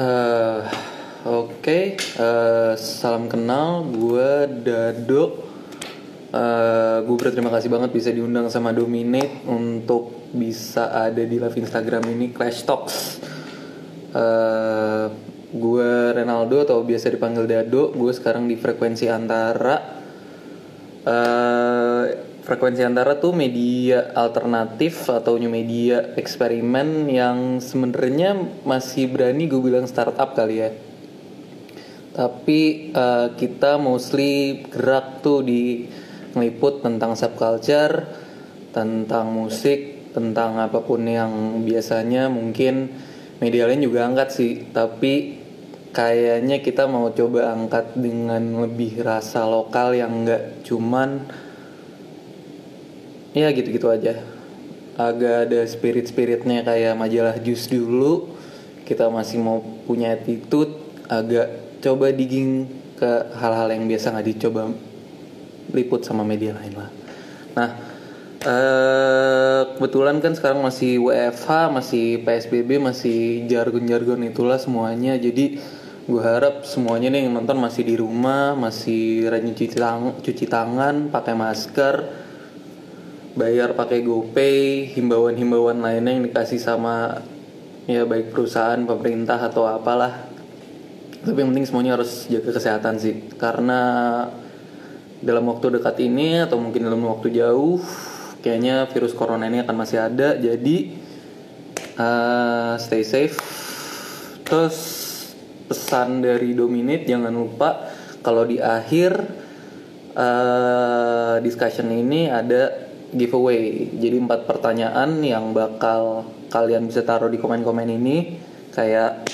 Eh, Oke, eh, salam kenal. Gue Dado. Eh, gue berterima kasih banget bisa diundang sama Dominate untuk bisa ada di live Instagram ini Clash Talks. Eh, gue Renaldo atau biasa dipanggil Dado. Gue sekarang di frekuensi antara. Frekuensi antara tuh media alternatif atau new media eksperimen yang sebenarnya masih berani gue bilang startup kali ya. Tapi eh, kita mostly gerak tuh di ngeliput tentang subculture, tentang musik, tentang apa pun yang biasanya mungkin media lain juga angkat sih. Tapi kayaknya kita mau coba angkat dengan lebih rasa lokal yang enggak cuman ya gitu-gitu aja. Agak ada spirit-spiritnya kayak majalah Jus dulu. Kita masih mau punya attitude agak coba digging ke hal-hal yang biasa nggak dicoba liput sama media lain lah. Nah eh, kebetulan kan sekarang masih WFH masih PSBB masih jargon-jargon itulah semuanya. Jadi gue harap semuanya nih yang nonton masih di rumah masih rajin cuci, tang- cuci tangan pakai masker bayar pakai GoPay, himbauan-himbauan lainnya yang dikasih sama ya baik perusahaan, pemerintah atau apalah. Tapi yang penting semuanya harus jaga kesehatan sih. Karena dalam waktu dekat ini atau mungkin dalam waktu jauh kayaknya virus corona ini akan masih ada. Jadi eh, stay safe. Terus pesan dari Dominate jangan lupa kalau di akhir eh, discussion ini ada giveaway. Jadi empat pertanyaan yang bakal kalian bisa taruh di komen-komen ini. Kayak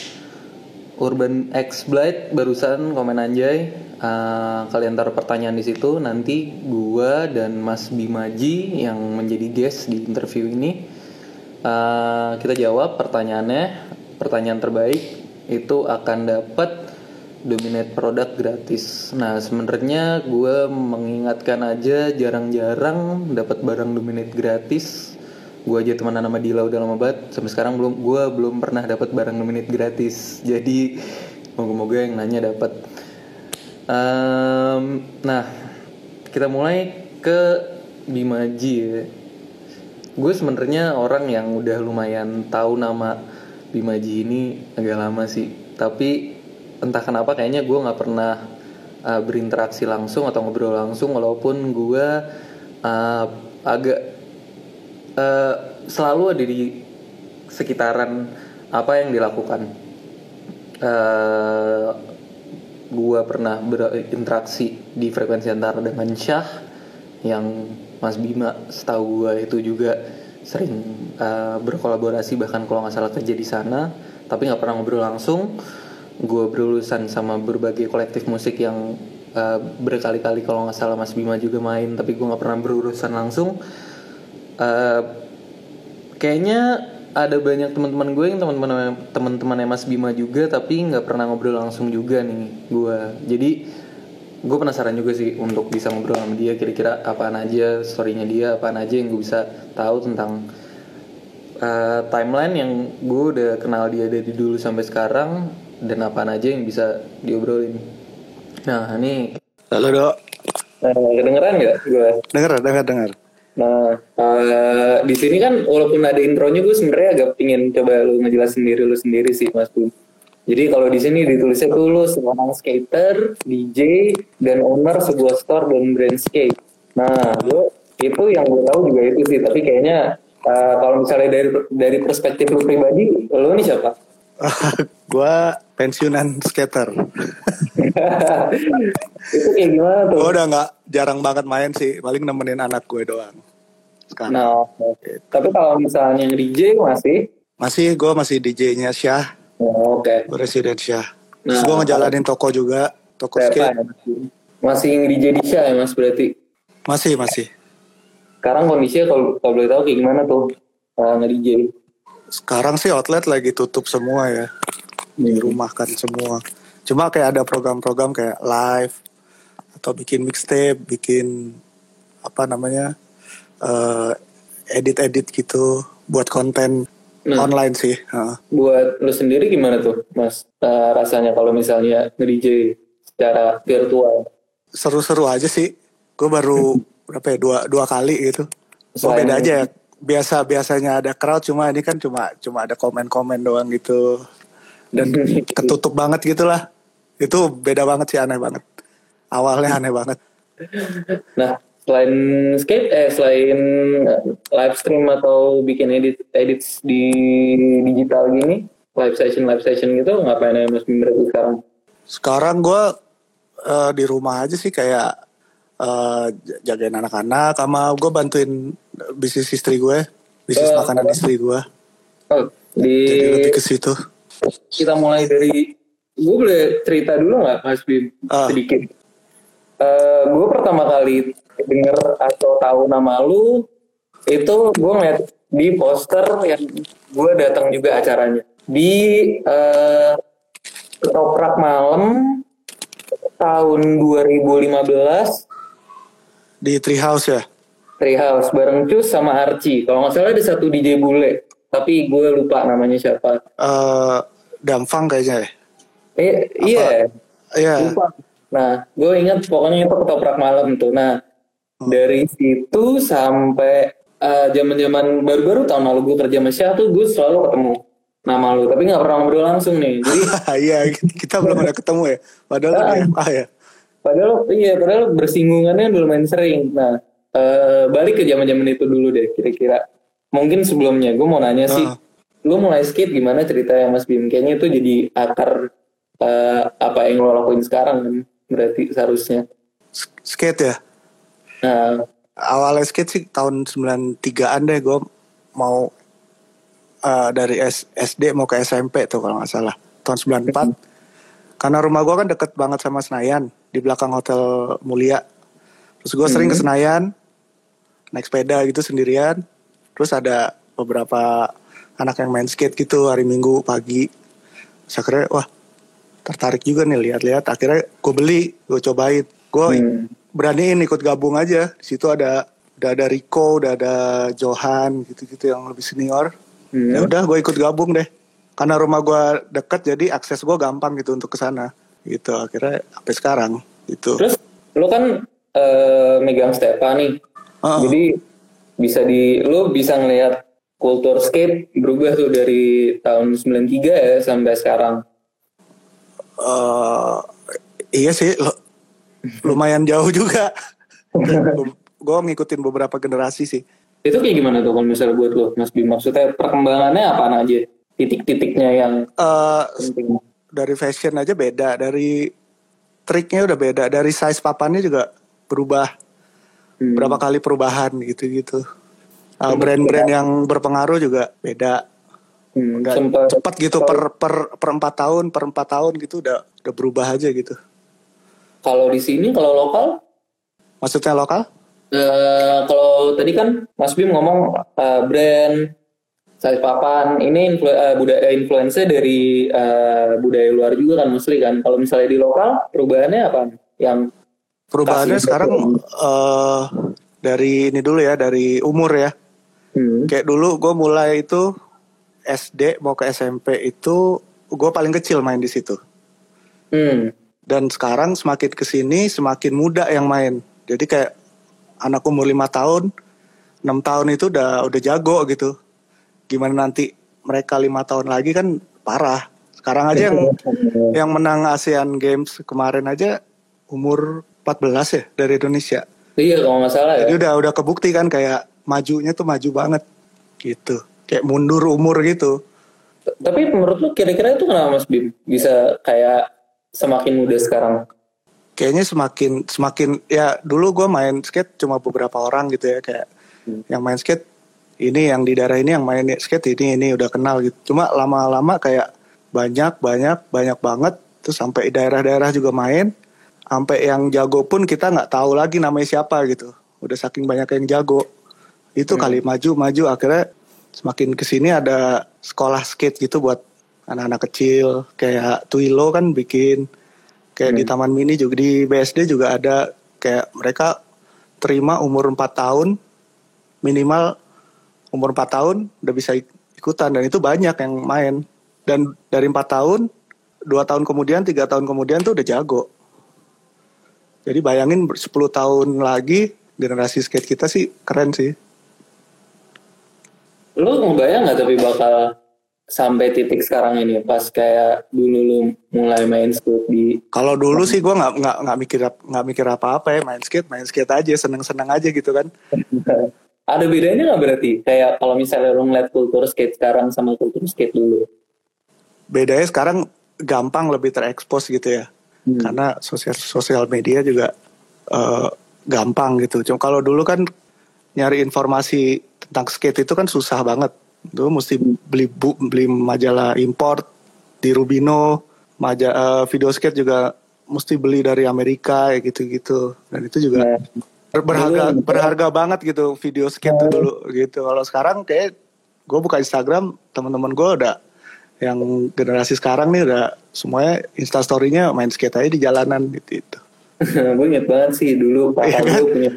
Urban X Blight barusan komen anjay. Eh, kalian taruh pertanyaan di situ. Nanti gua dan Mas Bimaji yang menjadi guest di interview ini eh, kita jawab pertanyaannya. Pertanyaan terbaik itu akan dapat dominate produk gratis. Nah sebenarnya gue mengingatkan aja jarang-jarang dapat barang dominate gratis. Gue aja temenan sama Dila udah lama banget. Sampai sekarang belum gue belum pernah dapat barang dominate gratis. Jadi moga-moga yang nanya dapat. Em, nah kita mulai ke Bimaji ya. Gue sebenarnya orang yang udah lumayan tahu nama Bimaji ini agak lama sih. Tapi entah kenapa kayaknya gue nggak pernah uh, berinteraksi langsung atau ngobrol langsung walaupun gue uh, agak uh, selalu ada di sekitaran apa yang dilakukan. Uh, gue pernah berinteraksi di frekuensi antara dengan Syah yang Mas Bima setahu gue itu juga sering uh, berkolaborasi bahkan kalau nggak salah kerja di sana tapi nggak pernah ngobrol langsung gue berurusan sama berbagai kolektif musik yang uh, berkali-kali kalau nggak salah Mas Bima juga main tapi gue nggak pernah berurusan langsung. Uh, kayaknya ada banyak teman-teman gue yang teman-teman teman-temannya Mas Bima juga tapi nggak pernah ngobrol langsung juga nih gue jadi gue penasaran juga sih untuk bisa ngobrol sama dia kira-kira apaan aja storynya dia apaan aja yang gue bisa tahu tentang uh, timeline yang gue udah kenal dia dari dulu sampai sekarang dan apaan aja yang bisa diobrolin nah ini Halo dok, uh, kedengeran nggak gue dengar dengar dengar. Nah, eh, di sini kan walaupun ada intronya gue sebenarnya agak pingin coba lu ngejelasin diri lu sendiri sih Mas Bum. Jadi kalau di sini ditulisnya tuh lu seorang skater, DJ, dan owner sebuah store dan brand skate. Nah, lu itu yang gue tahu juga itu sih. Tapi kayaknya eh, kalau misalnya dari dari perspektif lu pribadi, lu ini siapa? gua pensiunan skater. itu kayak gimana tuh? Gua udah nggak jarang banget main sih, paling nemenin anak gue doang. Sekarang Nah, oke. tapi kalau misalnya DJ masih, masih gue masih DJ-nya Syah, oh, oke. Presiden Syah. Nah, gue ngejalanin toko juga, toko skate. ya, Mas? Masih DJ di Syah ya mas berarti? Masih masih. Sekarang kondisinya kalau kalau boleh tahu kayak gimana tuh uh, nge-DJ? Sekarang sih outlet lagi tutup semua ya, dirumahkan semua. Cuma kayak ada program-program kayak live atau bikin mixtape, bikin apa namanya eh, edit-edit gitu buat konten Nah. online sih. Heeh. buat lu sendiri gimana tuh mas Eh, rasanya kalau misalnya nge-DJ secara virtual Seru-seru aja sih. Gue baru berapa ya dua dua kali gitu. Selain- beda aja ya. Biasa biasanya ada crowd cuma ini kan cuma cuma ada komen-komen doang gitu. Dan ketutup banget gitu lah. Itu beda banget sih aneh banget. Awalnya aneh banget. Nah, selain skate, eh selain eh, live stream atau bikin edit edits di digital gini, live session live session gitu, ngapain aja Mas Bim berarti sekarang? Sekarang gue eh, di rumah aja sih kayak j- jagain anak-anak sama gue bantuin bisnis istri gue, bisnis Eh, makanan apa? istri gue. Oh, di Jadi lebih ke situ. Kita mulai dari, gue boleh cerita dulu nggak Mas Bim Ah. sedikit? Eh gue pertama kali denger atau tahu nama lu itu gue ngeliat di poster yang gue datang juga acaranya di eh ketoprak malam tahun 2015 Di Treehouse ya. Treehouse bareng Cus sama Archie kalau nggak salah ada satu DJ bule tapi gue lupa namanya siapa eh Damfang kayaknya ya. eh iya Iya. lupa nah gue ingat pokoknya itu ketoprak malam tuh nah dari situ sampai eh, zaman-zaman baru-baru tahun lalu gue kerja sama Syah tuh gue selalu ketemu nama lu tapi nggak pernah ngobrol langsung nih jadi Iya, kita belum ada ketemu ya. Padahal Ah. di MA ya. padahal iya padahal bersinggungannya dulu main sering nah eh, balik ke zaman-zaman itu dulu deh kira-kira mungkin sebelumnya gue mau nanya sih Ah. lu mulai skate gimana ceritanya Mas Bim kayaknya itu jadi akar eh, apa yang lo lakuin sekarang kan berarti seharusnya Skate ya. nah Awalnya skate sih tahun 93-an deh gue mau eh, dari S- SD mau ke SMP tuh kalau nggak salah. Tahun 94. Karena rumah gue kan deket banget sama Senayan. Di belakang Hotel Mulia. Terus gue sering ke Senayan. Naik sepeda gitu sendirian. Terus ada beberapa anak yang main skate gitu hari Minggu pagi. Terus akhirnya wah tertarik juga nih lihat-lihat. Akhirnya gue beli, gue cobain. Gue Hmm. beraniin ikut gabung aja. Di situ ada udah ada Rico, udah ada Johan gitu-gitu yang lebih senior. Hmm. Ya udah gue ikut gabung deh. Karena rumah gue deket jadi akses gue gampang gitu untuk ke sana. Gitu akhirnya sampai sekarang gitu. Terus lu kan eh, megang Stepa nih. Heeh. Jadi bisa di lu bisa ngelihat kultur skate berubah tuh dari tahun 93 ya sampai sekarang. Eh, iya sih lo- lumayan jauh juga. gue ngikutin beberapa generasi sih. Itu kayak gimana tuh kalau misalnya buat lu Mas Bim? Maksudnya perkembangannya apa aja? Titik-titiknya yang Eh penting. dari fashion aja beda, dari triknya udah beda, dari size papannya juga berubah. Hmm. Berapa kali perubahan gitu-gitu. Eh, brand-brand yang berpengaruh juga beda. Hmm, sempat cepat gitu per per per empat tahun, per empat tahun gitu udah udah berubah aja gitu. kalau di sini kalau lokal Maksudnya lokal? eh, kalau tadi kan Mas Bim ngomong eh, brand size papan ini influ, eh, budaya influence dari eh, budaya luar juga kan mostly kan. Kalau misalnya di lokal perubahannya apa? Yang Perubahannya Kasih sekarang eh dari ini dulu ya, dari umur ya. hmm, Kayak dulu gue mulai itu SD mau ke SMP itu gue paling kecil main di situ. hmm, Dan sekarang semakin ke sini semakin muda yang main. Jadi kayak anak umur lima tahun, enam tahun itu udah udah jago gitu. Gimana nanti mereka lima tahun lagi kan parah. Sekarang aja yang yang menang ASEAN Games kemarin aja umur 14 ya dari Indonesia. iya kalau nggak salah ya. Jadi udah udah kebukti kan kayak majunya tuh maju banget gitu. Kayak mundur umur gitu. Tapi menurut lu kira-kira itu kenapa Mas Bim bisa kayak semakin muda sekarang? Kayaknya semakin semakin ya dulu gue main skate cuma beberapa orang gitu ya kayak Hmm. yang main skate ini yang di daerah ini yang main skate ini ini udah kenal gitu. Cuma lama-lama kayak banyak banyak banyak banget terus sampai daerah-daerah juga main sampai yang jago pun kita nggak tahu lagi namanya siapa gitu. Udah saking banyak yang jago. Itu kali maju maju. Akhirnya semakin ke sini ada sekolah skate gitu buat anak-anak kecil. Kayak Twilo kan bikin. Kayak di Taman Mini juga di BSD juga ada. Kayak mereka terima umur 4 tahun. Minimal umur 4 tahun udah bisa ik- ikutan. Dan itu banyak yang main. Dan dari empat tahun dua tahun kemudian tiga tahun kemudian tuh udah jago jadi bayangin 10 tahun lagi generasi skate kita sih keren sih. Lu ngebayang nggak tapi bakal sampai titik sekarang ini pas kayak dulu lu mulai main skate di kalau dulu sih gue nggak nggak nggak mikir nggak mikir apa apa ya main skate main skate aja seneng seneng aja gitu kan. Ada bedanya nggak berarti? Kayak kalau misalnya lu ngeliat kultur skate sekarang sama kultur skate dulu. Bedanya sekarang gampang lebih terekspos gitu ya hmm. karena sosial sosial media juga uh, gampang gitu cuma kalau dulu kan nyari informasi tentang skate itu kan susah banget. Itu mesti beli bu, beli majalah import di Rubino, majalah uh, video skate juga mesti beli dari Amerika ya gitu-gitu. Dan itu juga nah, berharga berharga banget gitu video skate nah. dulu gitu. Kalau sekarang kayak gue buka Instagram, teman-teman gue udah yang generasi sekarang nih udah semuanya instastorynya main skate aja di jalanan gitu itu. gue inget banget sih dulu pas iya kan? gue punya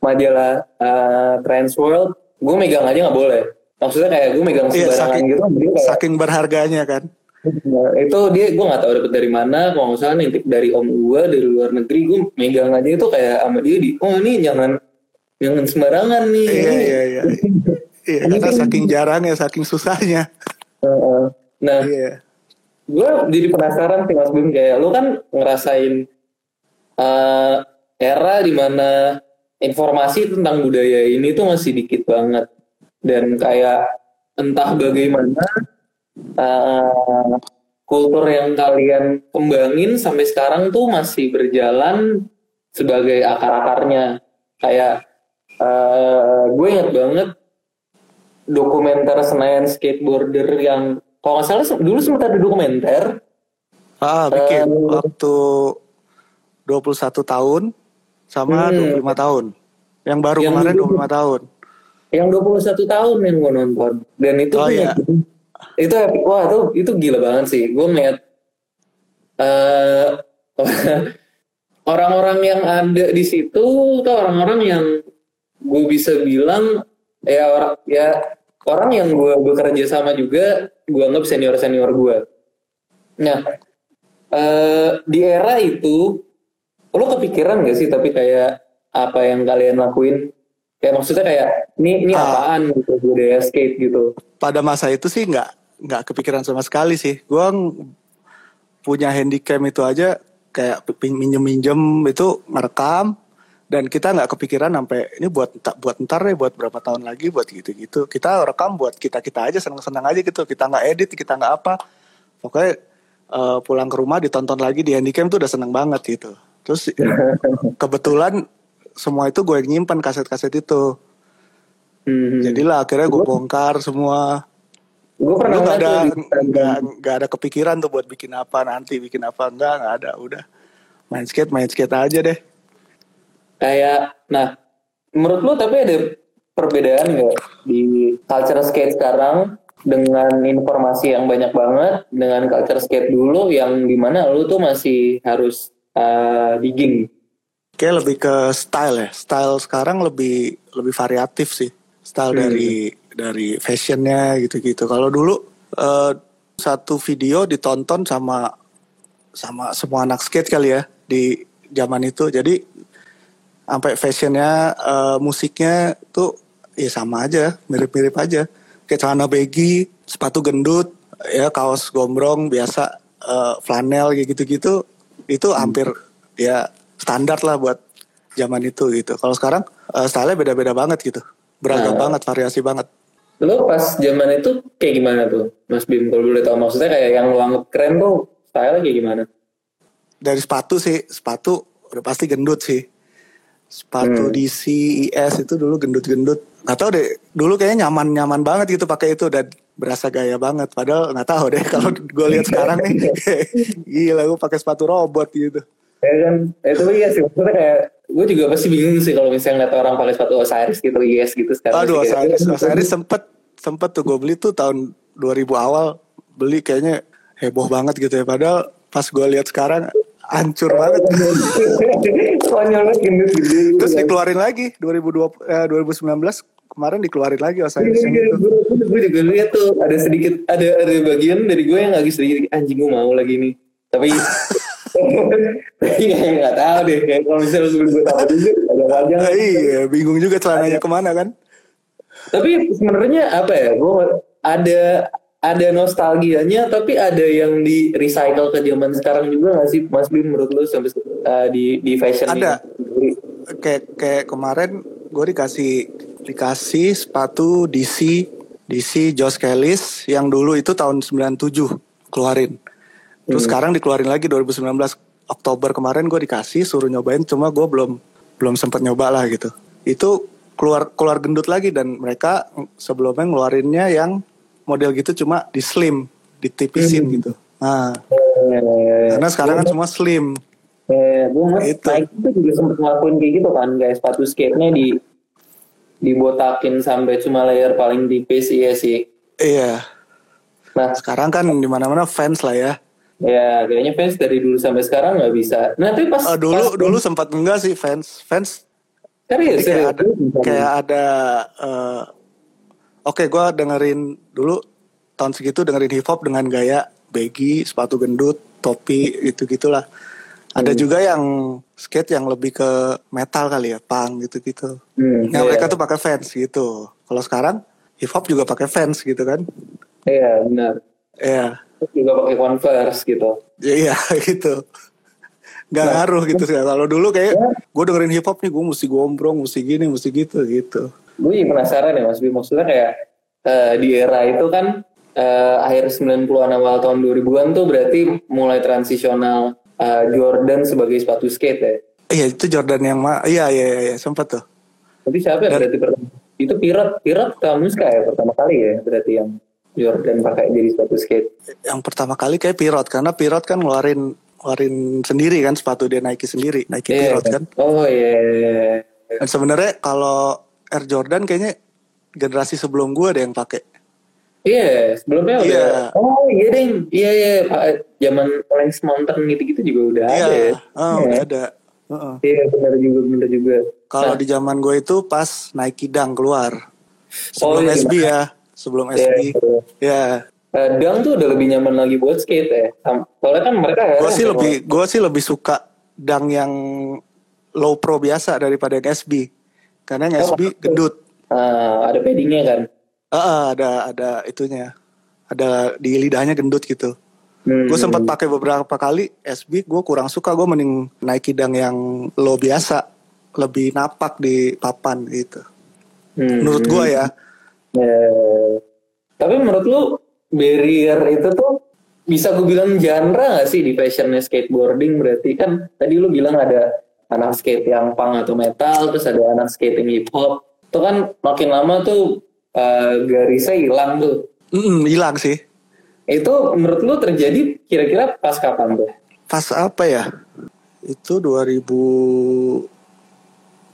majalah uh, Trans World gue megang aja nggak boleh. Maksudnya kayak gue megang iya, sembarangan saking, gitu kayak, saking berharganya kan. Nah, itu dia gue nggak tahu dapet dari mana kalau nggak salah nitip dari om gue dari luar negeri gue megang aja itu kayak sama dia di oh ini jangan jangan sembarangan nih. Iya iya iya. Iya karena saking jarangnya saking susahnya nah iya. gue jadi penasaran sih mas Bim kayak lu kan ngerasain uh, era di mana informasi tentang budaya ini tuh masih dikit banget dan kayak entah bagaimana uh, kultur yang kalian kembangin sampai sekarang tuh masih berjalan sebagai akar-akarnya kayak uh, gue inget banget dokumenter Senayan skateboarder yang kalau nggak salah dulu sempat ada dokumenter ah bikin uh, waktu 21 tahun sama hmm. 25 tahun. Yang baru yang kemarin 25 tahun. Yang 21 tahun yang gue nonton. Dan itu oh, iya. itu wah itu itu gila banget sih. Gue ngeliat uh, orang-orang yang ada di situ tuh orang-orang yang gue bisa bilang ya orang ya orang yang gue bekerja sama juga gue anggap senior senior gue. Nah uh, di era itu lo kepikiran gak sih tapi kayak apa yang kalian lakuin? Kayak maksudnya kayak ini ini uh, apaan gitu budaya skate gitu. Pada masa itu sih nggak nggak kepikiran sama sekali sih. Gue punya handycam itu aja kayak minjem minjem itu merekam dan kita nggak kepikiran sampai ini buat buat ntar deh buat berapa tahun lagi buat gitu gitu kita rekam buat kita kita aja seneng seneng aja gitu kita nggak edit kita nggak apa pokoknya uh, pulang ke rumah ditonton lagi di handycam tuh udah seneng banget gitu Terus kebetulan semua itu gue nyimpan kaset-kaset itu. Hmm. Jadilah akhirnya gue bongkar semua. Gue pernah nggak ada nggak nggak ada kepikiran tuh buat bikin apa nanti bikin apa enggak nggak ada udah main skate main skate aja deh. Kayak nah menurut lo tapi ada perbedaan nggak di culture skate sekarang dengan informasi yang banyak banget dengan culture skate dulu yang di mana lu tuh masih harus uh, digging. Kayak lebih ke style ya. Style sekarang lebih lebih variatif sih. Style hmm. dari dari fashionnya gitu-gitu. Kalau dulu uh, satu video ditonton sama sama semua anak skate kali ya di zaman itu. Jadi sampai fashionnya, uh, musiknya tuh ya sama aja, mirip-mirip aja. Kayak celana baggy, sepatu gendut, ya kaos gombrong biasa, uh, flanel kayak gitu-gitu itu hmm. hampir ya standar lah buat zaman itu gitu. Kalau sekarang uh, style beda-beda banget gitu. Beragam nah, banget, variasi banget. Lo pas zaman itu kayak gimana tuh, Mas Bim? Kalau boleh tahu maksudnya kayak yang lo anggap keren tuh style kayak gimana? Dari sepatu sih, sepatu udah pasti gendut sih. Sepatu hmm. DC, IS itu dulu gendut-gendut. Gak tau deh, dulu kayaknya nyaman-nyaman banget gitu pakai itu dan berasa gaya banget. Padahal nggak tahu deh kalau gue lihat sekarang nih, gila gue pakai sepatu robot gitu. Ya kan, itu iya sih. Maksudnya kayak gue juga pasti bingung sih kalau misalnya ngeliat orang pakai sepatu Osiris gitu, yes gitu sekarang. Aduh Osiris, Osiris sempet sempet tuh gue beli tuh tahun 2000 awal beli kayaknya heboh banget gitu ya. Padahal pas gue lihat sekarang hancur banget. Konyol gitu. Terus dikeluarin lagi 2020 eh, 2019 kemarin dikeluarin lagi Iya, Osiris yang iya, itu. gue, juga lihat tuh ada sedikit ada ada bagian dari gue yang lagi sedikit anjing gue mau lagi nih tapi tapi kayak nggak tahu deh kayak kalau misalnya gue gue tahu juga agak panjang Ah, iya, bingung juga celananya ke mana kan? tapi sebenarnya apa ya gue ada ada nostalgianya tapi ada yang di recycle ke zaman sekarang juga nggak sih Mas Bim menurut lu sampai uh, di di fashion Ada. ini? Kayak kayak kemarin gue dikasih dikasih sepatu DC DC Josh Kellis yang dulu itu tahun 97 keluarin. Terus sekarang dikeluarin lagi 2019 Oktober kemarin gue dikasih suruh nyobain cuma gue belum belum sempat nyoba lah gitu. Itu keluar keluar gendut lagi dan mereka sebelumnya ngeluarinnya yang model gitu cuma di slim, ditipisin gitu. Nah, Eh, karena sekarang kan semua slim. Eh, gue ngeliat Itu. Nike tuh juga sempet ngelakuin kayak gitu kan, kayak sepatu skate-nya di dibotakin sampai cuma layer paling tipis iya sih. Iya. Nah, Sekarang kan di mana-mana fans lah ya. ya kayaknya fans dari dulu sampai sekarang nggak bisa. Nah, tapi pas Eh, dulu pas- dulu sempat enggak sih fans fans serius, Jadi kayak serius. ada kayak ada eh, oke gua dengerin dulu tahun segitu dengerin hip hop dengan gaya baggy sepatu gendut topi gitu gitulah ada Hmm. juga yang skate yang lebih ke metal kali ya punk gitu gitu Hmm, yang iya. mereka tuh pakai fans gitu kalau sekarang hip hop juga pakai fans gitu kan Iya, benar. Iya Terus juga pakai Converse gitu. Ya, iya gitu nggak Nah. ngaruh gitu sih kalau dulu kayak gue dengerin hip hop nih gue mesti gombrong mesti gini mesti gitu gitu Gue penasaran ya Mas Bim, maksudnya kayak eh, di era itu kan eh, akhir 90-an awal tahun 2000-an tuh berarti mulai transisional eh, Jordan sebagai sepatu skate ya. Iya itu Jordan yang ma iya iya iya, iya sempat tuh. Tapi siapa ya berarti pertama? Itu Pirot, Pirot atau Muska ya pertama kali ya berarti yang Jordan pakai jadi sepatu skate. Yang pertama kali kayak Pirot karena Pirot kan ngeluarin ngeluarin sendiri kan sepatu dia Nike sendiri Nike Iya, Pirot kan. Oh iya. Dan sebenarnya kalau Air Jordan kayaknya generasi sebelum gua ada yang pakai. Iya, sebelumnya udah. Iya. Oh iya deh, iya iya. Zaman Lance Mountain gitu-gitu juga udah ada. ya. Iya, oh, Iya. ada. Iya benar juga benar juga. Kalau Nah, di zaman gue itu pas Nike Dunk keluar. Sebelum iya, SB ya, sebelum Iya, SB. iya. Ya, eh, Dang tuh udah lebih nyaman lagi buat skate ya. Soalnya kan mereka gue sih lebih gue sih lebih suka Dunk yang low pro biasa daripada yang SB. Karena yang SB gendut. Ah, ada paddingnya kan. Ah, ah, ada ada itunya. Ada di lidahnya gendut gitu. Hmm. Gue sempat pakai beberapa kali SB, gue kurang suka. Gue mending Nike Dunk yang low biasa, lebih napak di papan gitu. Hmm. Menurut gue ya. Eh, tapi menurut lu barrier itu tuh bisa gue bilang genre gak sih di fashionnya skateboarding berarti kan tadi lu bilang ada anak skate yang punk atau metal terus ada anak skating hip hop itu kan makin lama tuh eh, garisnya hilang tuh Mm, hilang sih. itu menurut lu terjadi kira-kira pas kapan tuh Pas apa ya? Itu 2000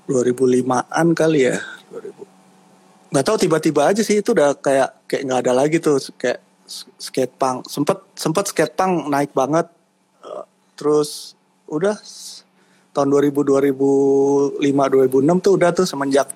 2005-an kali ya. 2000. Nggak tahu tiba-tiba aja sih itu udah kayak kayak nggak ada lagi tuh kayak skate punk. Sempet sempet skate punk naik banget. Terus udah tahun 2000 2005 2006 tuh udah tuh semenjak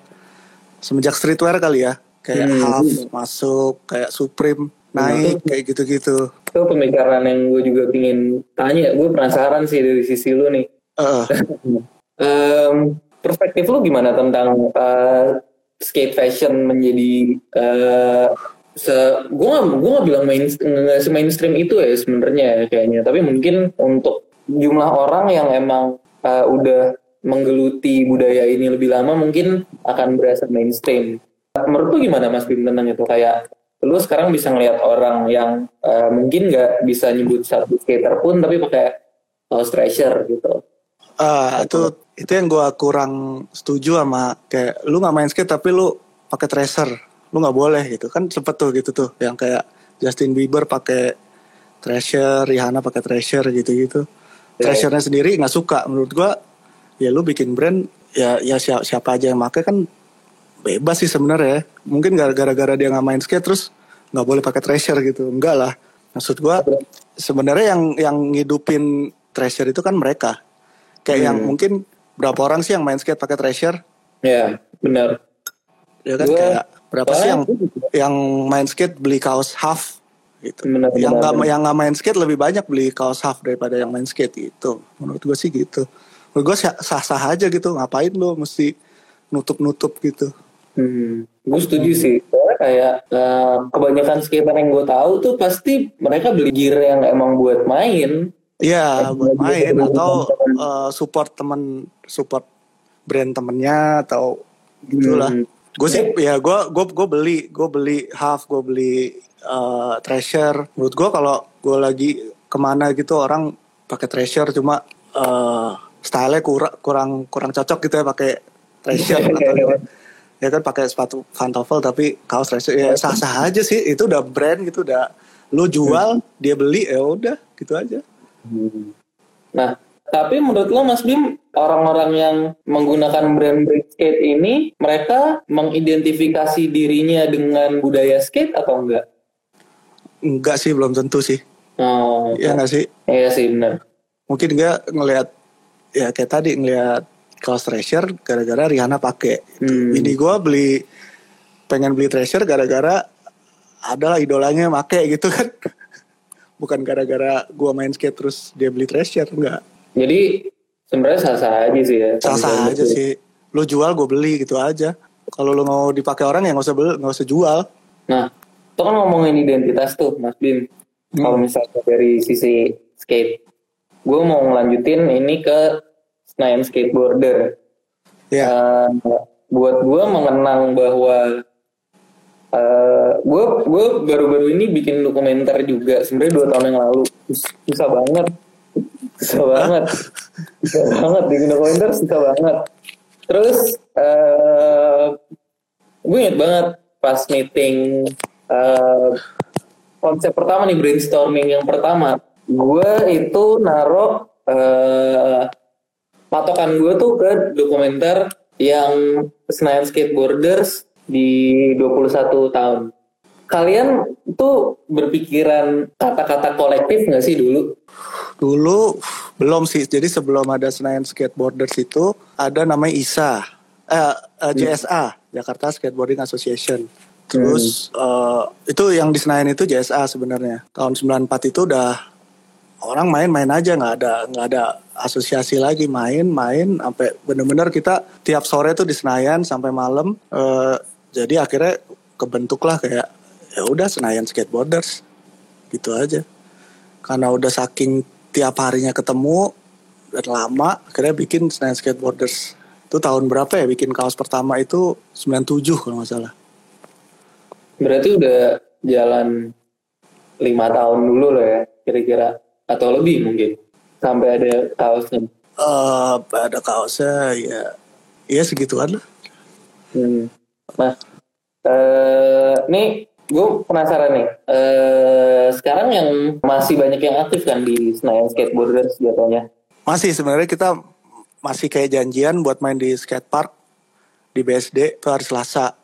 semenjak streetwear kali ya. Kayak Hmm. Half masuk, kayak Supreme naik kayak gitu-gitu. itu pemikiran yang gue juga pingin tanya gue penasaran sih dari sisi lu nih Eh, Em, perspektif lu gimana tentang eh, skate fashion menjadi eh, se gue gak, gue gak bilang main se mainstream itu ya sebenarnya ya kayaknya tapi mungkin untuk jumlah orang yang emang eh, udah menggeluti budaya ini lebih lama mungkin akan berasa mainstream. Menurut lu gimana mas Bim tentang itu? Kayak lu sekarang bisa ngelihat orang yang eh, mungkin nggak bisa nyebut satu skater pun tapi pakai kaos treasure gitu. Ah, itu itu yang gua kurang setuju sama kayak lu nggak main skate tapi lu pakai tracer, lu nggak boleh gitu. Kan sempet tuh gitu tuh yang kayak Justin Bieber pakai treasure, Rihanna pakai treasure gitu-gitu. Ya. Treasure-nya sendiri nggak suka menurut gua. Ya lu bikin brand ya ya siapa, siapa aja yang pakai kan bebas sih sebenarnya. Mungkin gara- gara-gara dia nggak main skate terus nggak boleh pakai treasure gitu. Enggak lah. Maksud gua sebenarnya yang yang ngidupin treasure itu kan mereka. Kayak yang Hmm. mungkin berapa orang sih yang main skate pakai treasure? Ya, benar. Ya kan Gua- kayak berapa sih yang yang main skate beli kaos half gitu. Benar, yang benar, nggak benar. yang nggak main skate lebih banyak beli kaos half daripada yang main skate gitu. Menurut gue sih gitu. Menurut gue sah sah aja gitu. Ngapain lo mesti nutup nutup gitu. Hmm, gue setuju sih. Soalnya kayak eh, kebanyakan skater yang gue tahu tuh pasti mereka beli gear yang emang buat main. Iya buat Lagi main atau eh, support temen support brand temennya atau gitulah. Hmm. Gue sih ya gue gue gue beli gue beli half gue beli eh, treasure. Menurut gue kalau gue lagi ke mana gitu orang pakai treasure cuma eh stylenya kurang kurang kurang cocok gitu ya pakai treasure atau ya kan pakai sepatu pantofel tapi kaos treasure ya sah sah aja sih itu udah brand gitu udah lu jual dia beli ya udah gitu aja. Nah, tapi menurut lo Mas Bim, orang-orang yang menggunakan brand-brand skate ini, mereka mengidentifikasi dirinya dengan budaya skate atau enggak? Enggak sih belum tentu sih. Oh, Iya enggak sih? iya sih benar. Mungkin enggak ngelihat ya kayak tadi ngelihat kaos treasure gara-gara Rihanna pakai. Hmm. Ini gua beli pengen beli treasure gara-gara adalah idolanya make gitu kan. Bukan gara-gara gua main skate terus dia beli treasure enggak. Jadi sebenarnya sah-sah aja sih ya. Sah-sah aja sih. Lu jual gue beli gitu aja. Kalau lu mau dipakai orang ya nggak usah beli, nggak usah jual. Nah, itu kan ngomongin identitas tuh, Mas Bim. Kalau misalnya dari sisi skate, gue mau ngelanjutin ini ke Senayan Skateboarder. Ya. Eh, buat gue mengenang bahwa gue gue baru-baru ini bikin dokumenter juga sebenarnya dua tahun yang lalu Sus- susah banget susah banget susah banget bikin dokumenter susah banget terus eh gue inget banget pas meeting eh, konsep pertama nih brainstorming yang pertama gue itu naruh eh, patokan gue tuh ke dokumenter yang Senayan Skateboarders di 21 tahun. Kalian tuh berpikiran kata-kata kolektif nggak sih dulu? Dulu belum sih. Jadi sebelum ada Senayan Skateboarders itu ada namanya ISA, eh, eh, JSA, Jakarta Skateboarding Association. Terus eh, itu yang di Senayan itu JSA sebenarnya. Tahun 94 itu udah orang main-main aja nggak ada nggak ada asosiasi lagi. Main-main sampai bener-bener kita tiap sore tuh di Senayan sampai malam. Eh, jadi akhirnya kebentuklah kayak ya udah Senayan Skateboarders gitu aja. Karena udah saking tiap harinya ketemu dan lama akhirnya bikin Senayan Skateboarders. Itu tahun berapa ya bikin kaos pertama itu? 97 kalau nggak salah Berarti udah jalan lima tahun dulu loh ya, kira-kira atau lebih mungkin sampai ada kaosnya. eh ada kaosnya ya ya segituan lah Hmm. Nah, eh nih gue penasaran nih. Eh sekarang yang masih banyak yang aktif kan di Senayan Skateboarders jatuhnya. masih sebenarnya kita masih kayak janjian buat main di skatepark di BSD itu hari Selasa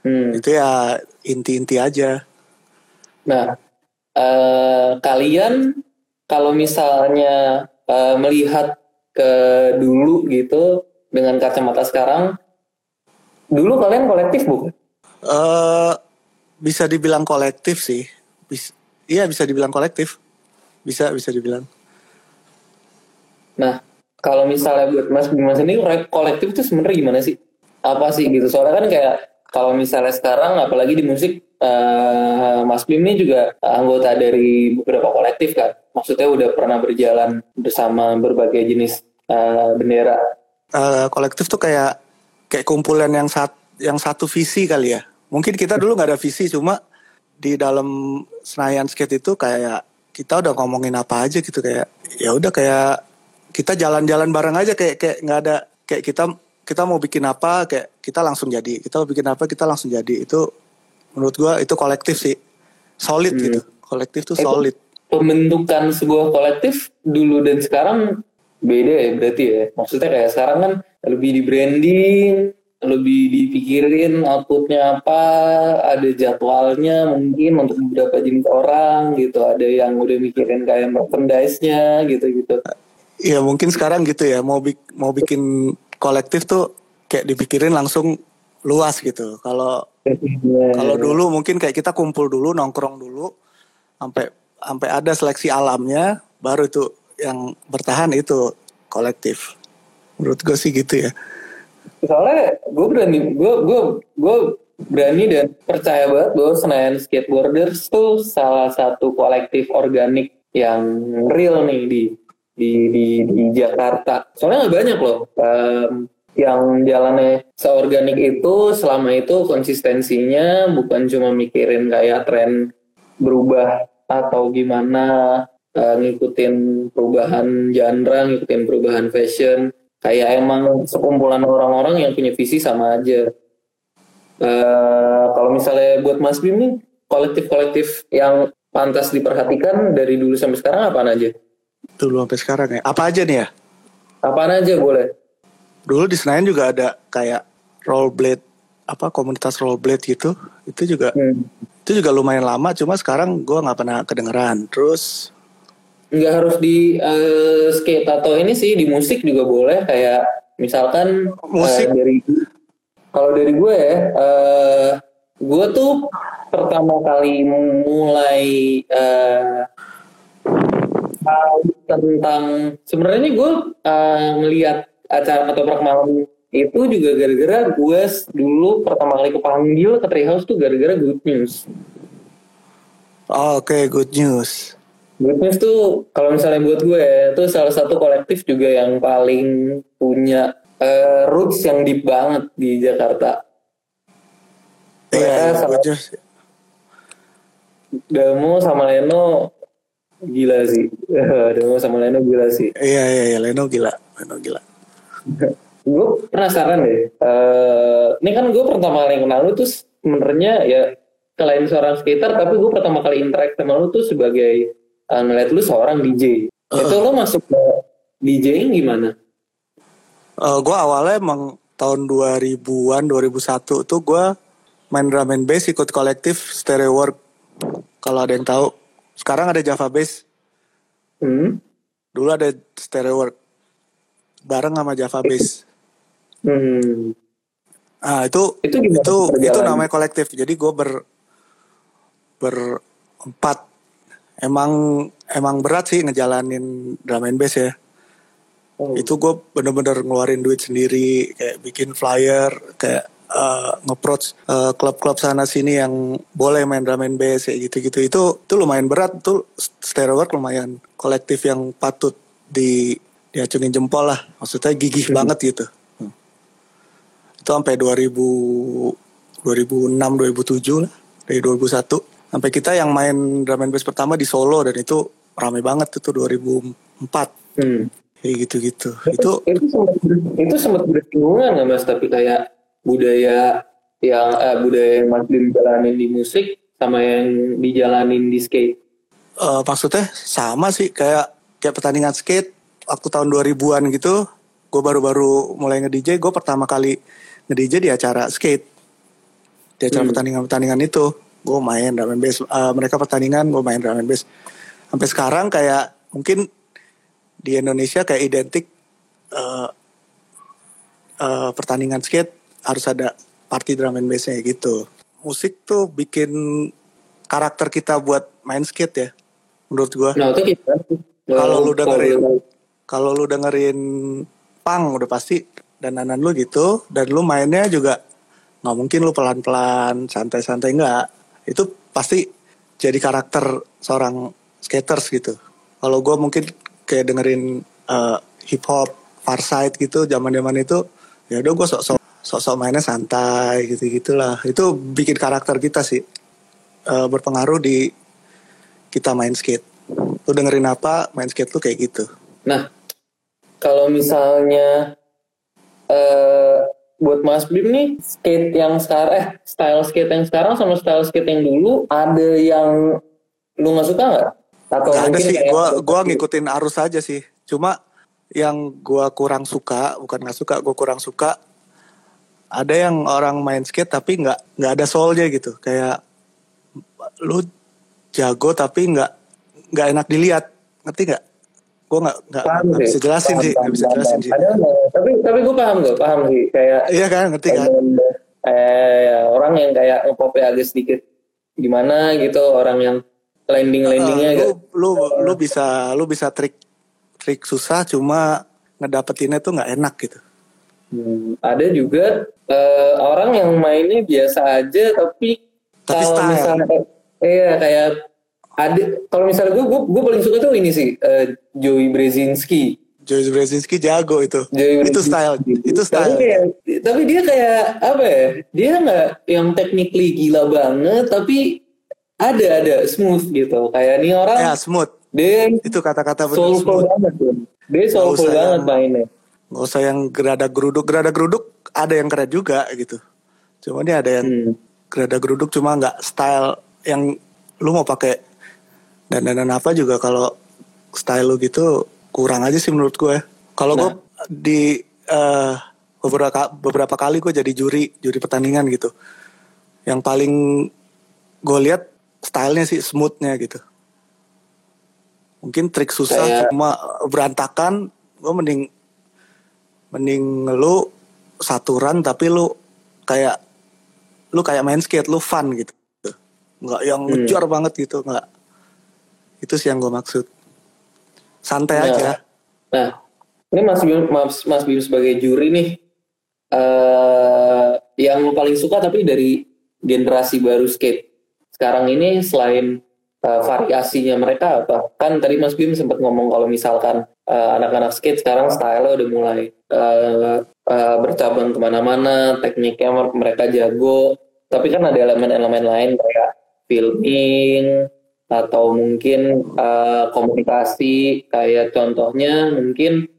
Hmm. itu ya inti-inti aja Nah, eh, kalian kalau misalnya eh, melihat ke dulu gitu dengan kacamata sekarang, dulu kalian kolektif bukan? eh bisa dibilang kolektif sih Bis- iya bisa dibilang kolektif bisa bisa dibilang Nah, kalau misalnya buat Mas Bima sendiri kolektif itu sebenarnya gimana sih? Apa sih gitu? Soalnya kan kayak kalau misalnya sekarang apalagi di musik eh, Mas Bim ini juga anggota dari beberapa kolektif kan. Maksudnya udah pernah berjalan bersama berbagai jenis eh, bendera. Eh, kolektif tuh kayak kayak kumpulan yang sat, yang satu visi kali ya. Mungkin kita dulu nggak ada visi, cuma di dalam Senayan Skate itu kayak kita udah ngomongin apa aja gitu kayak ya udah kayak kita jalan-jalan bareng aja kayak kayak nggak ada kayak kita kita mau bikin apa kayak kita langsung jadi kita mau bikin apa kita langsung jadi itu menurut gua itu kolektif sih solid Hmm. gitu kolektif tuh Itu- solid Pembentukan sebuah kolektif dulu dan sekarang beda ya berarti ya. Maksudnya kayak sekarang kan lebih di branding, lebih dipikirin outputnya apa, ada jadwalnya mungkin untuk beberapa jenis orang gitu. Ada yang udah mikirin kayak merchandise-nya gitu-gitu. Iya mungkin sekarang gitu ya mau bik- mau bikin kolektif tuh kayak dipikirin langsung luas gitu. Kalau kalau dulu mungkin kayak kita kumpul dulu nongkrong dulu sampai sampai ada seleksi alamnya baru itu yang bertahan itu kolektif. Menurut gue sih gitu ya. Soalnya gue berani gue gue gue berani dan percaya banget bahwa Senayan Skateboarders tuh salah satu kolektif organik yang real nih di di di, di Jakarta. Soalnya nggak banyak loh um, yang jalannya seorganik itu selama itu konsistensinya bukan cuma mikirin kayak tren berubah atau gimana uh, ngikutin perubahan genre, ngikutin perubahan fashion. Kayak emang sekumpulan orang-orang yang punya visi sama aja. Uh, kalau misalnya buat Mas Bim nih, kolektif-kolektif yang pantas diperhatikan dari dulu sampai sekarang apa aja? Dulu sampai sekarang ya. Apa aja nih ya? Apaan aja boleh? Dulu di Senayan juga ada kayak rollerblade apa komunitas rollerblade gitu. Itu juga hmm. itu juga lumayan lama. Cuma sekarang gue nggak pernah kedengeran. Terus nggak harus di uh, skate atau ini sih di musik juga boleh kayak misalkan musik uh, dari kalau dari gue ya uh, gue tuh pertama kali mulai uh, tentang sebenarnya gue uh, ngelihat acara atau malam itu juga gara-gara gue dulu pertama kali kepanggil ke Treehouse tuh gara-gara Good News. Oh, Oke, okay, Good News. Good News tuh kalau misalnya buat gue itu salah satu kolektif juga yang paling punya uh, roots yang deep banget di Jakarta. Iya, yeah, yeah, Damo sama Leno gila sih. Damo sama Leno gila sih. Iya iya iya Leno gila, Leno gila. gue penasaran deh. Uh, ini kan gue pertama kali kenal lu tuh sebenarnya ya selain seorang skater, tapi gue pertama kali interact sama lu tuh sebagai uh, ngeliat lu seorang DJ. Uh. Itu lo masuk ke DJ gimana? Uh, gue awalnya emang tahun 2000-an, 2001 tuh gue main drum and bass ikut kolektif Stereo Work. Kalau ada yang tahu. Sekarang ada Java Bass. Hmm. Dulu ada Stereo Work bareng sama Java Bass. Hmm. Ah itu itu itu, itu namanya kolektif. Jadi gue ber berempat. Emang emang berat sih ngejalanin drum and bass ya. Oh. Itu gue bener-bener ngeluarin duit sendiri, kayak bikin flyer, kayak uh, nge-approach uh, klub-klub sana sini yang boleh main drum and bass kayak gitu-gitu. Itu itu lumayan berat tuh stereo work lumayan kolektif yang patut di diacungin jempol lah maksudnya gigih hmm. banget gitu hmm. itu sampai 2000 2006 2007 lah dari 2001 sampai kita yang main drum and bass pertama di Solo dan itu rame banget itu 2004 hmm. kayak gitu-gitu itu itu sempat itu sempat bersinggungan nggak mas tapi kayak budaya yang eh, budaya yang masih dijalanin di musik sama yang dijalanin di skate? Uh, maksudnya sama sih kayak kayak pertandingan skate waktu tahun 2000-an gitu gue baru-baru mulai nge-DJ gue pertama kali nge-DJ di acara skate. Di acara hmm. pertandingan-pertandingan itu gue main drum and bass. Uh, mereka pertandingan gue main drum and bass. Sampai sekarang kayak mungkin di Indonesia kayak identik uh, uh, pertandingan skate harus ada party drum and bassnya gitu. Musik tuh bikin karakter kita buat main skate ya menurut gue nah, itu kalau lu dengerin kalau lu dengerin pang udah pasti dananan lu gitu dan lu mainnya juga nggak mungkin lu pelan-pelan santai-santai nggak. Itu pasti jadi karakter seorang skaters gitu. Kalau gue mungkin kayak dengerin uh, hip hop Farside gitu zaman zaman itu ya udah gue sok-sok sok-sok mainnya santai gitu gitulah itu bikin karakter kita sih uh, berpengaruh di kita main skate. Lu dengerin apa main skate lu kayak gitu. Nah kalau misalnya uh, buat Mas Bim nih skate yang sekarang eh style skate yang sekarang sama style skate yang dulu ada yang lu nggak suka nggak? Atau gak ada sih, gua gua ngikutin arus aja sih. Cuma yang gua kurang suka, bukan nggak suka, gua kurang suka ada yang orang main skate tapi nggak nggak ada soulnya gitu. Kayak lu jago tapi nggak nggak enak dilihat. Ngerti nggak? Gue nggak nggak bisa jelasin paham, sih nggak bisa jelasin sih. Tapi tapi gue paham gak paham sih. Kayak iya kan? Ngerti kan? eh orang yang kayak ngepopnya agak sedikit gimana gitu orang yang landing landingnya Eh, gitu lu, lu lu bisa lu bisa trik trik susah cuma ngedapetinnya tuh nggak enak gitu. Hmm, ada juga eh, orang yang mainnya biasa aja tapi Tapi kalau style. misalnya iya kayak ada kalau misalnya gue gue paling suka tuh ini sih eh, Joey Brzezinski Joey Brzezinski jago itu. Joey itu Brzezinski. style, itu Tapi, style. kayak, tapi dia kayak apa ya? Dia nggak yang technically gila banget, tapi ada ada smooth gitu. Kayak nih orang Ya smooth. dia Itu kata-kata bener soulful smooth. banget tuh. Dia soulful banget yang- mainnya. Gak usah yang gerada geruduk, gerada geruduk ada yang keren juga gitu. Cuma ini ada yang Hmm. gerada geruduk cuma nggak style yang lu mau pakai dan dan apa juga kalau style lu gitu kurang aja sih menurut gue. Kalau gue di eh, beberapa beberapa kali gue jadi juri juri pertandingan gitu. Yang paling gue lihat stylenya sih smoothnya gitu. Mungkin trik susah Kayak- cuma berantakan gue mending mending lu saturan tapi lu kayak lu kayak main skate lu fun gitu nggak yang Hmm. ngejar banget gitu nggak itu sih yang gue maksud santai Nah, aja Nah, ini Mas Bim, Mas, Mas Bim sebagai juri nih, eh yang lu paling suka tapi dari generasi baru skate. Sekarang ini selain eh, variasinya mereka apa? Kan tadi Mas Bim sempat ngomong kalau misalkan eh, anak-anak skate sekarang style udah mulai eh, eh, bercabang ke mana-mana, tekniknya mereka jago. Tapi kan ada elemen-elemen lain kayak filming, atau mungkin eh, komunikasi kayak contohnya mungkin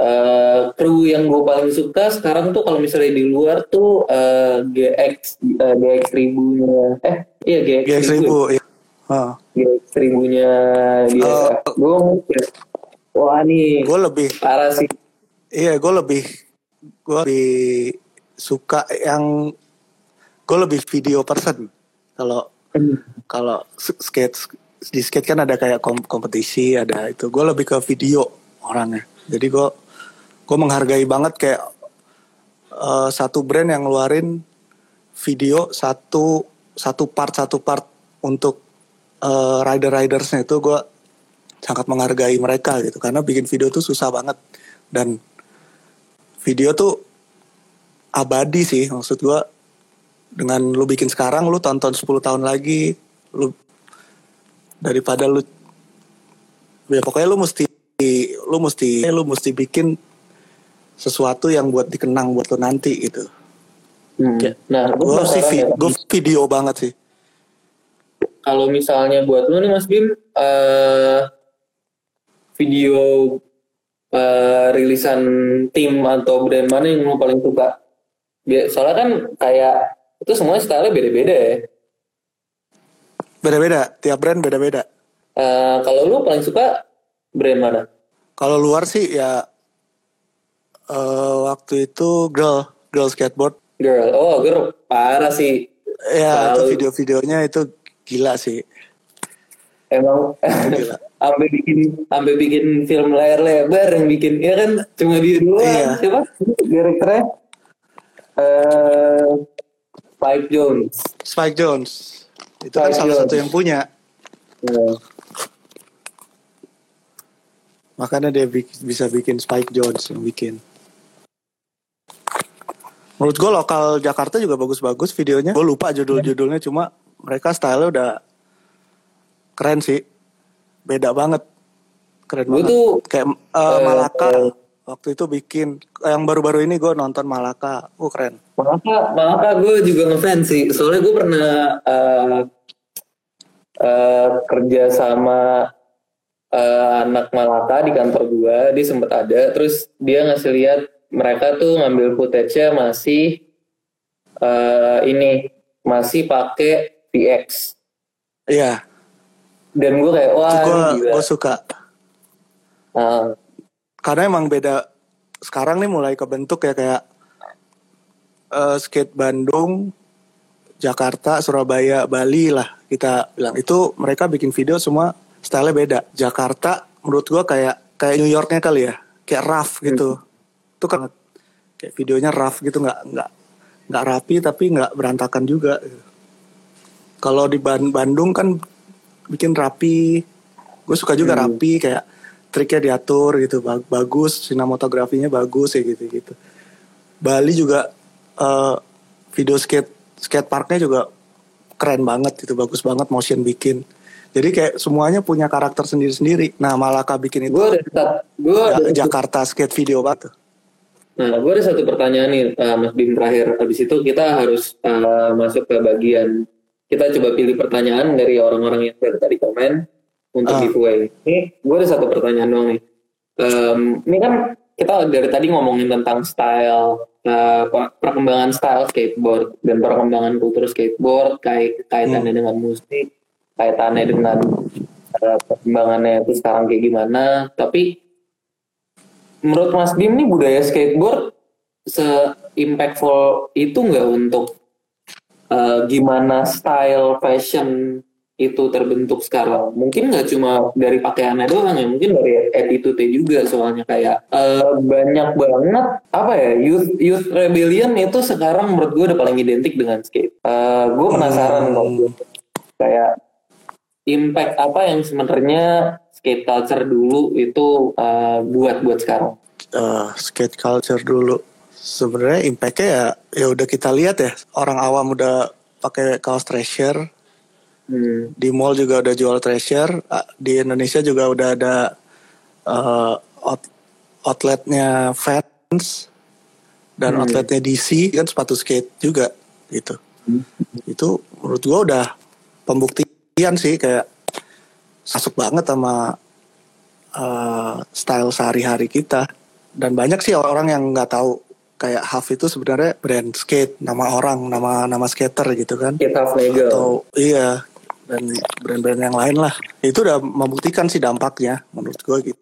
eh, kru yang gue paling suka sekarang tuh kalau misalnya di luar tuh eh, GX eh, GX ribunya eh iya GX, GX ribu ya. Ah. GX ribunya dia Oh. gue wah nih gue lebih parah sih iya gue lebih gue lebih suka yang gue lebih video person. Kalau kalau s- skate di skate kan ada kayak kom- kompetisi ada itu. Gue lebih ke video orangnya. Jadi gue gue menghargai banget kayak eh, satu brand yang ngeluarin video satu satu part satu part untuk eh, rider ridersnya itu gue sangat menghargai mereka gitu. Karena bikin video tuh susah banget. Dan video tuh abadi sih maksud gue dengan lu bikin sekarang lu tonton 10 tahun lagi lu daripada lu ya pokoknya lu mesti lu mesti lu mesti bikin sesuatu yang buat dikenang buat lu nanti gitu. Hmm. nah gue gue sih vi- ya, gua video banget sih. Kalau misalnya buat lu nih Mas Bim eh video eh, rilisan tim atau brand mana yang lu paling suka? Soalnya kan kayak itu semuanya style beda-beda ya. beda-beda tiap brand beda-beda Eh, kalau lu paling suka brand mana? kalau luar sih ya eh, waktu itu girl girl skateboard Girl, oh girl parah sih. ya itu video-videonya itu gila sih Emang sampai bikin sampai bikin film layar lebar yang bikin ya kan? Cuma dia doang Iya. siapa? Direkturnya? Eh Spike Jones. Spike Jones. Itu kan Spike salah Jonze. satu yang punya. Nah, makanya dia bisa bikin Spike Jones yang bikin. Menurut gue lokal Jakarta juga bagus-bagus videonya. Gue lupa judul-judulnya cuma mereka style udah keren sih. Beda banget. Keren banget. tuh kayak eh, Malaka eh, waktu itu bikin yang baru-baru ini gue nonton Malaka. Oh keren. Malaka Malaka gue juga ngefans sih. Soalnya gue pernah eh, eh, kerja sama eh, anak Malaka di kantor gue dia sempet ada. Terus dia ngasih lihat mereka tuh ngambil footage-nya masih eh, ini masih pakai VX iya dan gue kayak wah gue gue suka. Nah, karena emang beda sekarang nih mulai kebentuk ya kayak eh, skate Bandung, Jakarta, Surabaya, Bali lah kita bilang. Itu mereka bikin video semua stylenya beda. Jakarta menurut gua kayak kayak New Yorknya kali ya, kayak rough gitu. Itu kan kayak videonya rough gitu nggak nggak nggak rapi tapi nggak berantakan juga. Kalau di Ban- Bandung kan bikin rapi. Gue suka juga rapi kayak triknya diatur gitu Bag- bagus sinematografinya bagus ya gitu gitu. Bali juga eh, video skate skate parknya juga keren banget gitu bagus banget motion bikin. Jadi kayak semuanya punya karakter sendiri-sendiri. Nah Malaka bikin itu Gue ada gue Ja- ada Jakarta skate video banget tuh. Nah, gue ada satu pertanyaan nih, eh, Mas Bim terakhir. Habis itu kita harus eh, masuk ke bagian kita coba pilih pertanyaan dari orang-orang yang dari tadi komen untuk Ah. giveaway. Ini gue ada satu pertanyaan doang nih. Em, ini kan kita dari tadi ngomongin tentang style, per- perkembangan style skateboard dan perkembangan kultur skateboard, kait kaitannya dengan musik, kaitannya dengan eh, perkembangannya itu sekarang kayak gimana. Tapi menurut Mas Bim nih budaya skateboard se-impactful itu nggak untuk eh, gimana style fashion itu terbentuk sekarang? Mungkin nggak cuma dari pakaiannya doang ya, mungkin dari attitude juga soalnya kayak eh, banyak banget apa ya youth youth rebellion itu sekarang menurut gue udah paling identik dengan skate. Eh, gue penasaran kok kayak impact apa yang sebenarnya skate culture dulu itu eh, buat buat sekarang. Eh, skate culture dulu. Sebenarnya impactnya ya ya udah kita lihat ya. Orang awam udah pakai kaos treasure. Hmm. di mall juga udah jual treasure. Di Indonesia juga udah ada eh, out- outletnya Vans dan Hmm. outletnya DC kan sepatu skate juga gitu. Itu menurut gua udah pembuktian sih kayak masuk banget sama eh, style sehari-hari kita. Dan banyak sih orang yang nggak tahu kayak Half itu sebenarnya brand skate nama orang nama nama skater gitu kan Skate half legal. atau iya dan brand-brand yang lain lah itu udah membuktikan sih dampaknya menurut gua gitu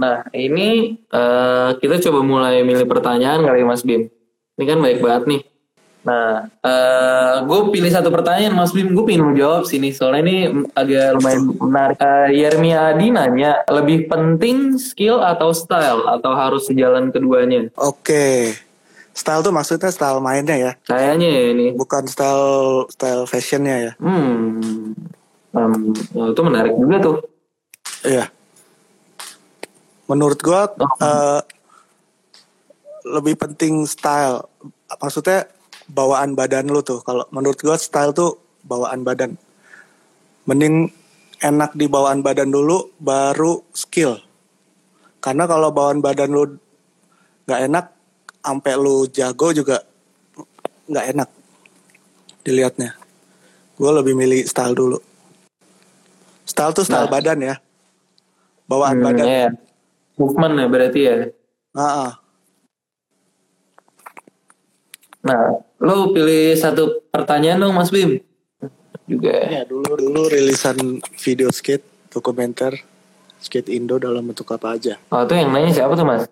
Nah, ini eh, kita coba mulai milih pertanyaan kali Mas Bim. Ini kan baik banget nih. Nah, gue pilih satu pertanyaan Mas Bim, gue pengen jawab sini soalnya ini agak lumayan menarik. Eh, Yermi Adi nanya, lebih penting skill atau style atau harus sejalan keduanya? oke style tuh maksudnya style mainnya ya Kayaknya ya ini. bukan style style fashionnya ya Hmm, oh, itu menarik juga tuh. Iya. Menurut gua Oh. eh, lebih penting style. Maksudnya bawaan badan lu tuh. Kalau menurut gua style tuh bawaan badan. Mending enak di bawaan badan dulu baru skill. Karena kalau bawaan badan lu nggak enak sampai lu jago juga nggak enak dilihatnya. Gue lebih milih style dulu. Style tuh style Nah. badan ya. Bawaan Hmm, badan. ya. Movement ya berarti ya. Ah, ah. Nah, lo pilih satu pertanyaan dong Mas Bim. Juga. Ya dulu dulu rilisan video skate dokumenter skate Indo dalam bentuk apa aja. Oh, itu yang nanya siapa tuh Mas?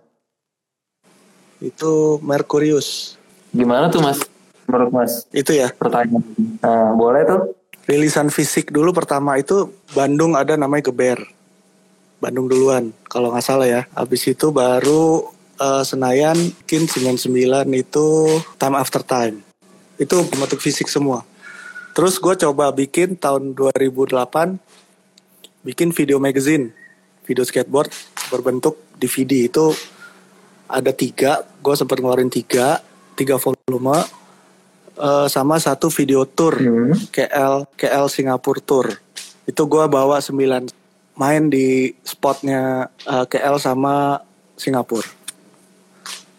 Itu Mercurius. Gimana tuh Mas? Menurut Mas Itu ya. pertanyaan. Nah, boleh tuh. Rilisan fisik dulu pertama itu Bandung ada namanya Geber. Bandung duluan kalau nggak salah ya. Habis itu baru eh, Senayan mungkin 99 itu Time After Time. Itu bentuk fisik semua. Terus gue coba bikin tahun 2008 bikin video magazine, video skateboard berbentuk DVD itu ada tiga, gue sempat ngeluarin tiga, tiga volume, eh, sama satu video tour Hmm. KL KL Singapura tour. Itu gue bawa 9 main di spotnya eh, KL sama Singapura.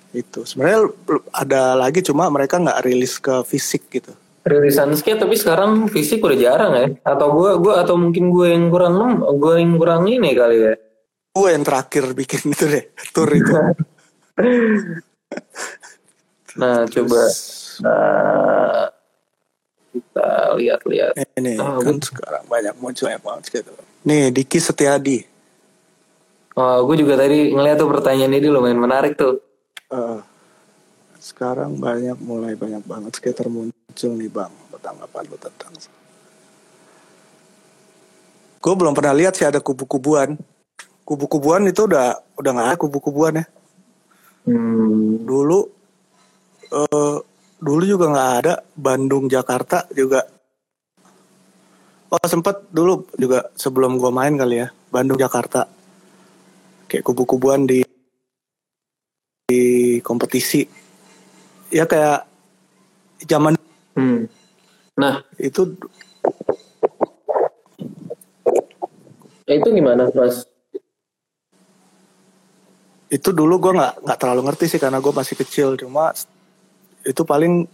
Itu sebenarnya ada lagi cuma mereka nggak rilis ke fisik gitu. Rilisan skate tapi sekarang fisik udah jarang ya. Atau gua gua atau mungkin gue yang kurang lem, gue yang kurang ini kali ya. Gue yang terakhir bikin itu deh tour itu. Nah, coba nah, kita lihat-lihat. Ini Oh, kan sekarang banyak muncul banget gitu. Nih Diki Setiadi. Oh, gue juga tadi ngeliat tuh pertanyaan ini lumayan menarik tuh. Eh, sekarang banyak mulai banyak banget skater muncul nih bang. Tanggapan lu tentang Gue belum pernah lihat sih ada kubu-kubuan. Kubu-kubuan itu udah udah nggak ada kubu-kubuan ya. Hmm, Dulu eh dulu juga nggak ada Bandung Jakarta juga oh sempet dulu juga sebelum gue main kali ya Bandung Jakarta kayak kubu-kubuan di di kompetisi. Ya kayak zaman Hmm. Nah, itu itu gimana, Mas? itu dulu gue nggak nggak terlalu ngerti sih karena gue masih kecil. Cuma itu paling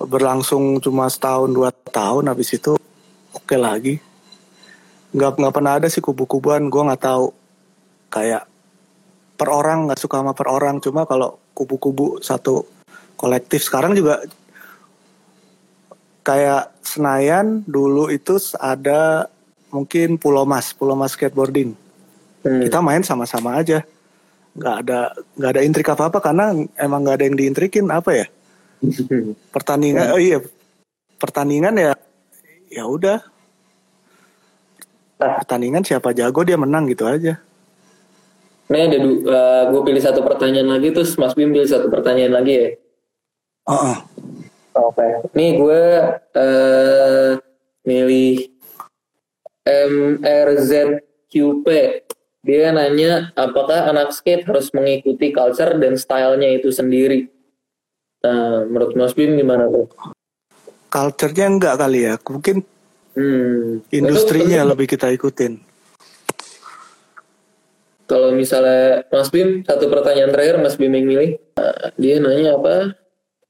berlangsung cuma setahun dua tahun habis itu oke lagi. Nggak nggak pernah ada sih kubu-kubuan. Gue nggak tahu. Kayak per orang nggak suka sama per orang. Cuma kalau kubu-kubu satu kolektif sekarang juga kayak Senayan dulu itu ada mungkin Pulau Mas Pulau Mas skateboarding. Hmm. kita main sama-sama aja. Nggak ada nggak ada intrik apa apa karena emang nggak ada yang diintrikin apa ya? Pertandingan oh iya pertandingan ya ya udah. Nah. pertandingan siapa jago dia menang gitu aja Nih ada du- eh, gue pilih satu pertanyaan lagi terus Mas Bim pilih satu pertanyaan lagi ya. Heeh. Oke. Nih gue eh milih MRZQP. Dia nanya apakah anak skate harus mengikuti culture dan stylenya itu sendiri. Nah, menurut Mas Bim gimana tuh? culture-nya enggak kali ya mungkin Hmm. industrinya lebih kita ikutin Kalau misalnya Mas Bim, satu pertanyaan terakhir Mas Bim yang milih. Nah, dia nanya apa?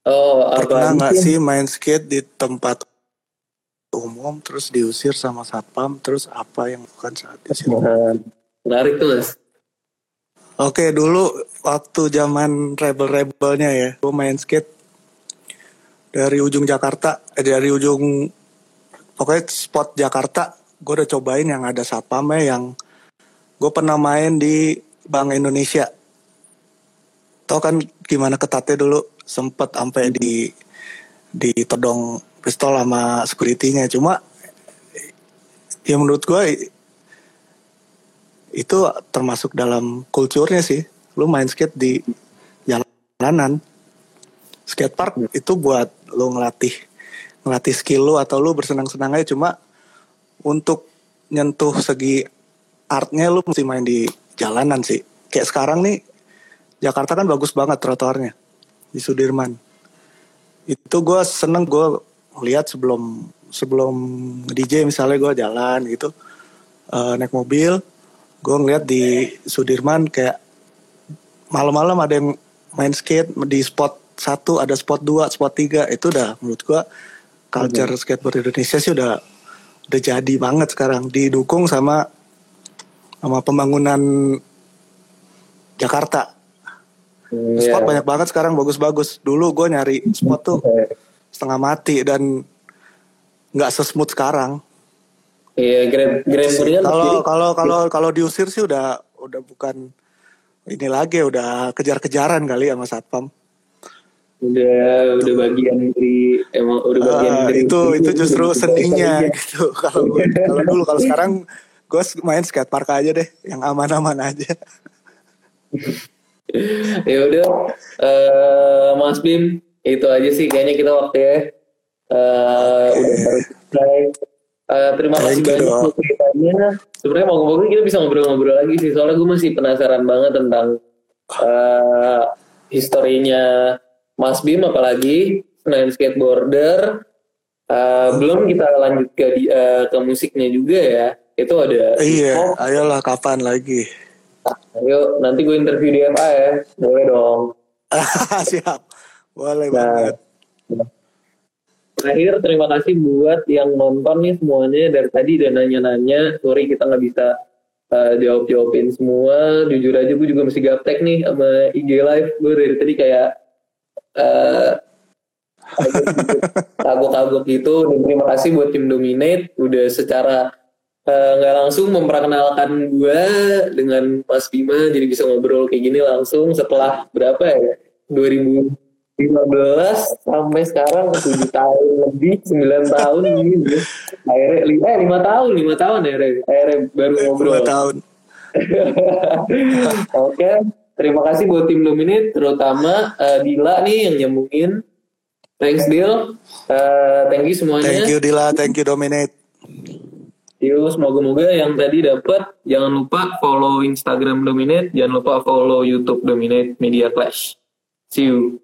Oh, pernah nggak sih main skate di tempat umum terus diusir sama satpam terus apa yang bukan saat di situ Nah, menarik tuh Mas. Oke dulu waktu zaman rebel-rebelnya ya, gue main skate dari ujung Jakarta, eh, dari ujung pokoknya spot Jakarta, gue udah cobain yang ada satpamnya yang gue pernah main di Bank Indonesia. Tau kan gimana ketatnya dulu, sempet sampai di ditodong pistol sama security-nya. Cuma ya menurut gue itu termasuk dalam kulturnya sih. Lu main skate di jalanan. Skate park itu buat lu ngelatih ngelatih skill lu atau lu bersenang-senang aja cuma untuk nyentuh segi artnya lu mesti main di jalanan sih. Kayak sekarang nih Jakarta kan bagus banget trotoarnya di Sudirman. Itu gue seneng gue lihat sebelum sebelum DJ misalnya gue jalan gitu eh, naik mobil gue ngeliat di Sudirman kayak malam-malam ada yang main skate di spot satu ada spot dua spot tiga itu udah menurut gue culture skateboard Indonesia sih udah udah jadi banget sekarang didukung sama sama pembangunan Jakarta. Hmm, spot ya. banyak banget sekarang bagus-bagus. Dulu gue nyari spot tuh setengah mati dan nggak sesmooth sekarang. Iya, Grand Meridian kalau kalau kalau kalau diusir sih udah udah bukan ini lagi udah kejar-kejaran kali sama satpam. Udah udah bagian dari emang udah bagian Ah, dari itu itu justru seninya gitu. Kalau kalau dulu kalau sekarang gue main skatepark aja deh yang aman-aman aja. Ya udah eh, Mas Bim itu aja sih kayaknya kita waktu ya Eh, udah selesai. Eh, terima kasih banyak ceritanya. Sebenarnya mau ngomong kita bisa ngobrol-ngobrol lagi sih soalnya gue masih penasaran banget tentang eh historinya Mas Bim apalagi selain skateboarder. Eh, belum kita lanjut ke eh, ke musiknya juga ya itu ada iya hip-hop. ayolah kapan lagi Ayo nanti gue interview di FA ya boleh dong siap boleh Nah, banget Terakhir terima kasih buat yang nonton nih semuanya dari tadi dan nanya-nanya. Sorry kita nggak bisa uh, jawab-jawabin semua. Jujur aja gue juga masih gaptek nih sama IG live. Gue dari tadi kayak uh, kagok-kagok gitu. Dan terima kasih buat tim Dominate udah secara uh, nggak langsung memperkenalkan gue dengan Mas Bima jadi bisa ngobrol kayak gini langsung setelah berapa ya 2015 sampai sekarang 7 tahun lebih 9 tahun ini akhirnya li- eh 5 tahun 5 tahun akhirnya, akhirnya baru ngobrol dua tahun Oke, terima kasih buat tim Dominate, terutama eh, Dila nih yang nyambungin Thanks Dil. Uh, thank you semuanya. Thank you Dila, thank you Dominate. Yuk, semoga-moga yang tadi dapat. Jangan lupa follow Instagram Dominate, jangan lupa follow YouTube Dominate Media Clash. See you.